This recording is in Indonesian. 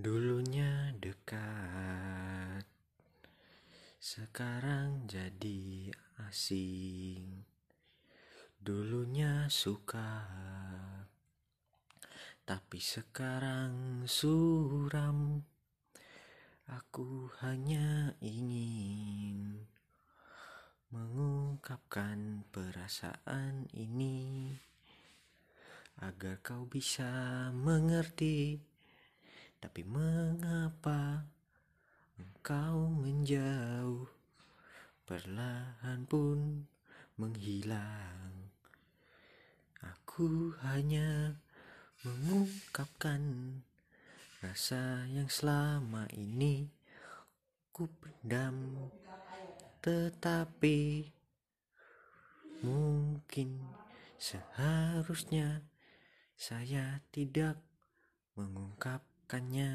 Dulunya dekat, sekarang jadi asing. Dulunya suka, tapi sekarang suram. Aku hanya ingin mengungkapkan perasaan ini agar kau bisa mengerti. Tapi mengapa engkau menjauh? Perlahan pun menghilang. Aku hanya mengungkapkan Rasa yang selama ini ku pendam. Tetapi mungkin seharusnya saya tidak memakannya